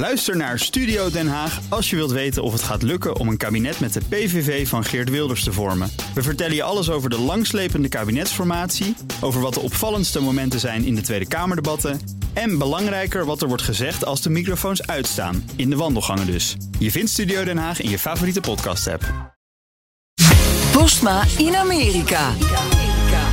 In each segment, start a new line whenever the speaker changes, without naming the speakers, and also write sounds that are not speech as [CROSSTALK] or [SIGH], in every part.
Luister naar Studio Den Haag als je wilt weten of het gaat lukken om een kabinet met de PVV van Geert Wilders te vormen. We vertellen je alles over de langslepende kabinetsformatie, over wat de opvallendste momenten zijn in de Tweede Kamerdebatten en belangrijker wat er wordt gezegd als de microfoons uitstaan, in de wandelgangen dus. Je vindt Studio Den Haag in je favoriete podcast-app.
Postma in Amerika.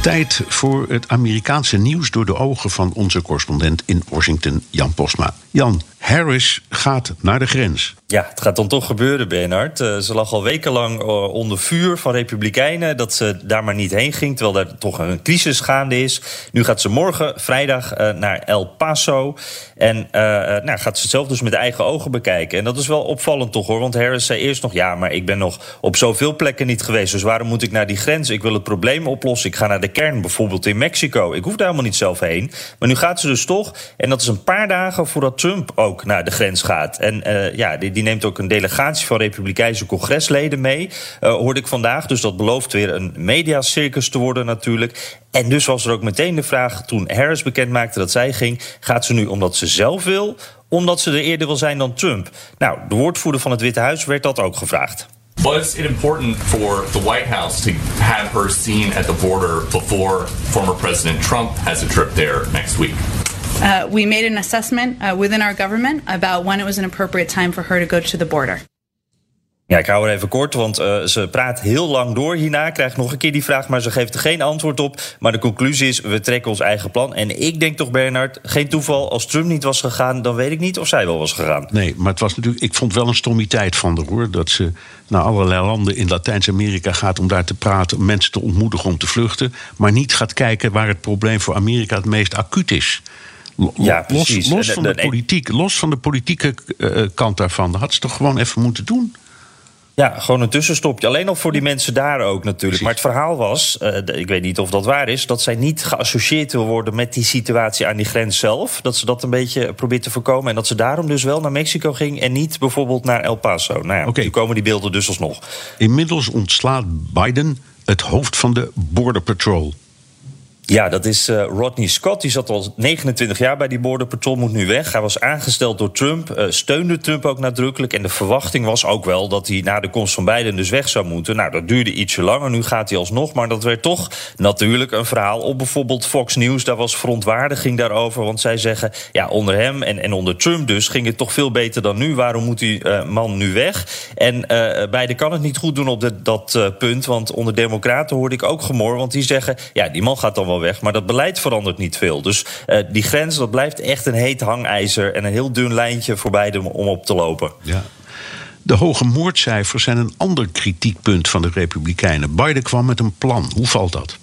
Tijd voor het Amerikaanse nieuws door de ogen van onze correspondent in Washington, Jan Postma. Jan, Harris gaat naar de grens.
Ja, het gaat dan toch gebeuren, Bernard. Uh, ze lag al wekenlang uh, onder vuur van Republikeinen dat ze daar maar niet heen ging, terwijl er toch een crisis gaande is. Nu gaat ze morgen, vrijdag, uh, naar El Paso. En nou, gaat ze het zelf dus met eigen ogen bekijken. En dat is wel opvallend toch hoor, want Harris zei eerst nog: ja, maar ik ben nog op zoveel plekken niet geweest, dus waarom moet ik naar die grens? Ik wil het probleem oplossen. Ik ga naar de kern, bijvoorbeeld in Mexico. Ik hoef daar helemaal niet zelf heen. Maar nu gaat ze dus toch, en dat is een paar dagen voordat Trump ook naar de grens gaat. En ja, die neemt ook een delegatie van Republikeinse congresleden mee. Uh, hoorde ik vandaag. Dus dat belooft weer een mediacircus te worden natuurlijk. En dus was er ook meteen de vraag toen Harris bekend maakte dat zij ging: gaat ze nu omdat ze zelf wil, omdat ze er eerder wil zijn dan Trump? Nou, de woordvoerder van het Witte Huis werd dat ook gevraagd.
Was it important for the White House to have her seen at the border before former President Trump has a trip there next week?
Uh, we made an assessment uh, within our government about when it was an appropriate time for her to go to the border.
Ja, ik hou er even kort, want uh, ze praat heel lang door hierna. Krijgt nog een keer die vraag, maar ze geeft er geen antwoord op. Maar de conclusie is, we trekken ons eigen plan. En ik denk toch, Bernard, geen toeval. Als Trump niet was gegaan, dan weet ik niet of zij wel was gegaan.
Nee, maar het was natuurlijk, ik vond wel een stommiteit van de hoor. Dat ze naar allerlei landen in Latijns-Amerika gaat om daar te praten, mensen te ontmoedigen om te vluchten. Maar niet gaat kijken waar het probleem voor Amerika het meest acuut is.
Ja,
los, los, van de, politiek, los van de politieke uh, kant daarvan. Dat had ze toch gewoon even moeten doen?
Ja, gewoon een tussenstopje. Alleen nog voor die mensen daar ook natuurlijk. Precies. Maar het verhaal was, uh, ik weet niet of dat waar is... dat zij niet geassocieerd wil worden met die situatie aan die grens zelf. Dat ze dat een beetje probeert te voorkomen. En dat ze daarom dus wel naar Mexico ging... en niet bijvoorbeeld naar El Paso. Nou ja, okay. nu komen die beelden dus alsnog.
Inmiddels ontslaat Biden het hoofd van de Border Patrol.
Ja, dat is uh, Rodney Scott. Die zat al 29 jaar bij die Border Patrol, moet nu weg. Hij was aangesteld door Trump, uh, steunde Trump ook nadrukkelijk. En de verwachting was ook wel dat hij na de komst van Biden dus weg zou moeten. Nou, dat duurde ietsje langer. Nu gaat hij alsnog. Maar dat werd toch natuurlijk een verhaal op bijvoorbeeld Fox News. Daar was verontwaardiging daarover. Want zij zeggen, ja, onder hem en, en onder Trump dus ging het toch veel beter dan nu. Waarom moet die uh, man nu weg? En Biden kan het niet goed doen op dat punt. Want onder Democraten hoorde ik ook gemor. Want die zeggen, ja, die man gaat dan wel weg. Maar dat beleid verandert niet veel. Dus uh, die grens, dat blijft echt een heet hangijzer... en een heel dun lijntje voor beide om op te lopen.
Ja. De hoge moordcijfers zijn een ander kritiekpunt van de Republikeinen. Biden kwam met een plan. Hoe valt dat?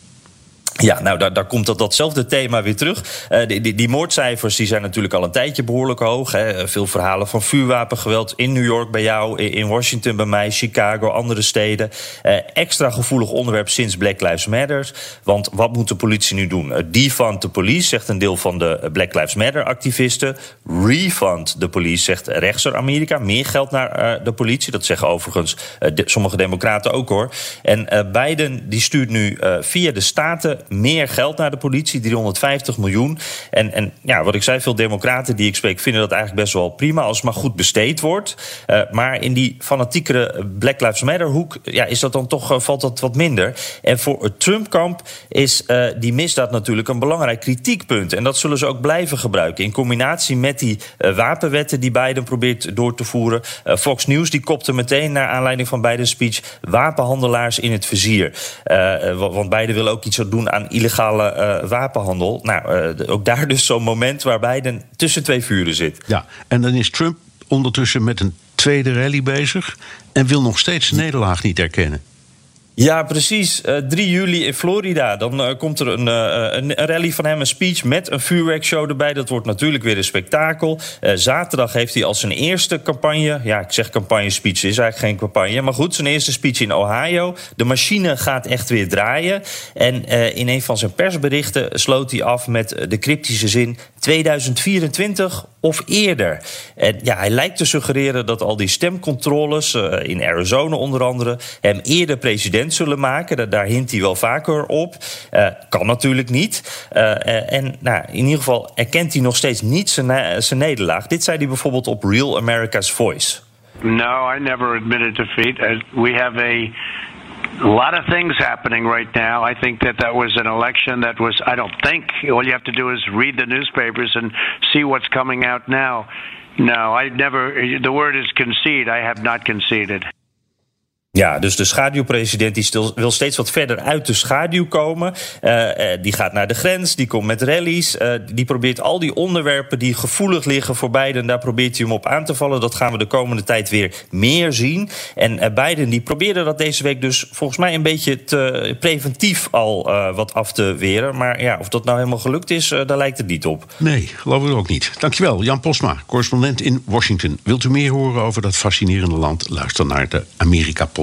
Ja, nou, daar, daar komt dat, datzelfde thema weer terug. Uh, die, die, die, moordcijfers die zijn natuurlijk al een tijdje behoorlijk hoog. Hè. Veel verhalen van vuurwapengeweld in New York bij jou, in Washington bij mij, Chicago, andere steden. Uh, extra gevoelig onderwerp sinds Black Lives Matter. Want wat moet de politie nu doen? Defund de police, zegt een deel van de Black Lives Matter-activisten. Refund de police, zegt rechtser Amerika. Meer geld naar de politie. Dat zeggen overigens sommige democraten ook hoor. En Biden die stuurt nu via de staten meer geld naar de politie, 350 miljoen. En, en ja, wat ik zei, veel democraten die ik spreek vinden dat eigenlijk best wel prima als het maar goed besteed wordt. Uh, maar in die fanatiekere Black Lives Matter hoek ja, is dat dan toch, uh, valt dat wat minder. En voor het Trump-kamp is uh, die misdaad natuurlijk een belangrijk kritiekpunt. En dat zullen ze ook blijven gebruiken. In combinatie met die wapenwetten die Biden probeert door te voeren. Fox News die kopte meteen naar aanleiding van Biden's speech wapenhandelaars in het vizier. want Biden wil ook iets doen aan illegale uh, wapenhandel. Nou, uh, ook daar [LAUGHS] dus zo'n moment waar Biden tussen twee vuren zit.
Ja, en dan is Trump ondertussen met een tweede rally bezig en wil nog steeds de nederlaag niet erkennen.
Ja, precies. Uh, eh, 3 juli in Florida. Dan uh, komt er een, uh, een, rally van hem, een speech met een vuurwerkshow erbij. Dat wordt natuurlijk weer een spektakel. zaterdag heeft hij als zijn eerste campagne... ja, ik zeg campagne-speech, is eigenlijk geen campagne... maar goed, zijn eerste speech in Ohio. De machine gaat echt weer draaien. En in een van zijn persberichten sloot hij af met de cryptische zin... 2024 of eerder. En ja, hij lijkt te suggereren dat al die stemcontroles, uh, in Arizona onder andere, hem eerder president zullen maken. Daar hint hij wel vaker op. Uh, kan natuurlijk niet. Uh, en nou, in ieder geval erkent hij nog steeds niet zijn, zijn nederlaag. Dit zei hij bijvoorbeeld op Real America's Voice.
No, I never admitted defeat. We have a a lot of things happening right now. I think that that was an election that was, I don't think, all you have to do is read the newspapers and see what's coming out now. No, I never, the word is concede. I have not conceded.
Ja, dus de schaduwpresident die wil steeds wat verder uit de schaduw komen. Uh, uh, die gaat naar de grens, die komt met rallies. Uh, die probeert al die onderwerpen die gevoelig liggen voor Biden... daar probeert hij hem op aan te vallen. Dat gaan we de komende tijd weer meer zien. En Biden die probeerde dat deze week dus volgens mij een beetje te preventief al wat af te weren. Maar ja, of dat nou helemaal gelukt is, daar lijkt het niet op.
Nee, geloof ik ook niet. Dankjewel, Jan Posma, correspondent in Washington. Wilt u meer horen over dat fascinerende land? Luister naar de Amerika-podcast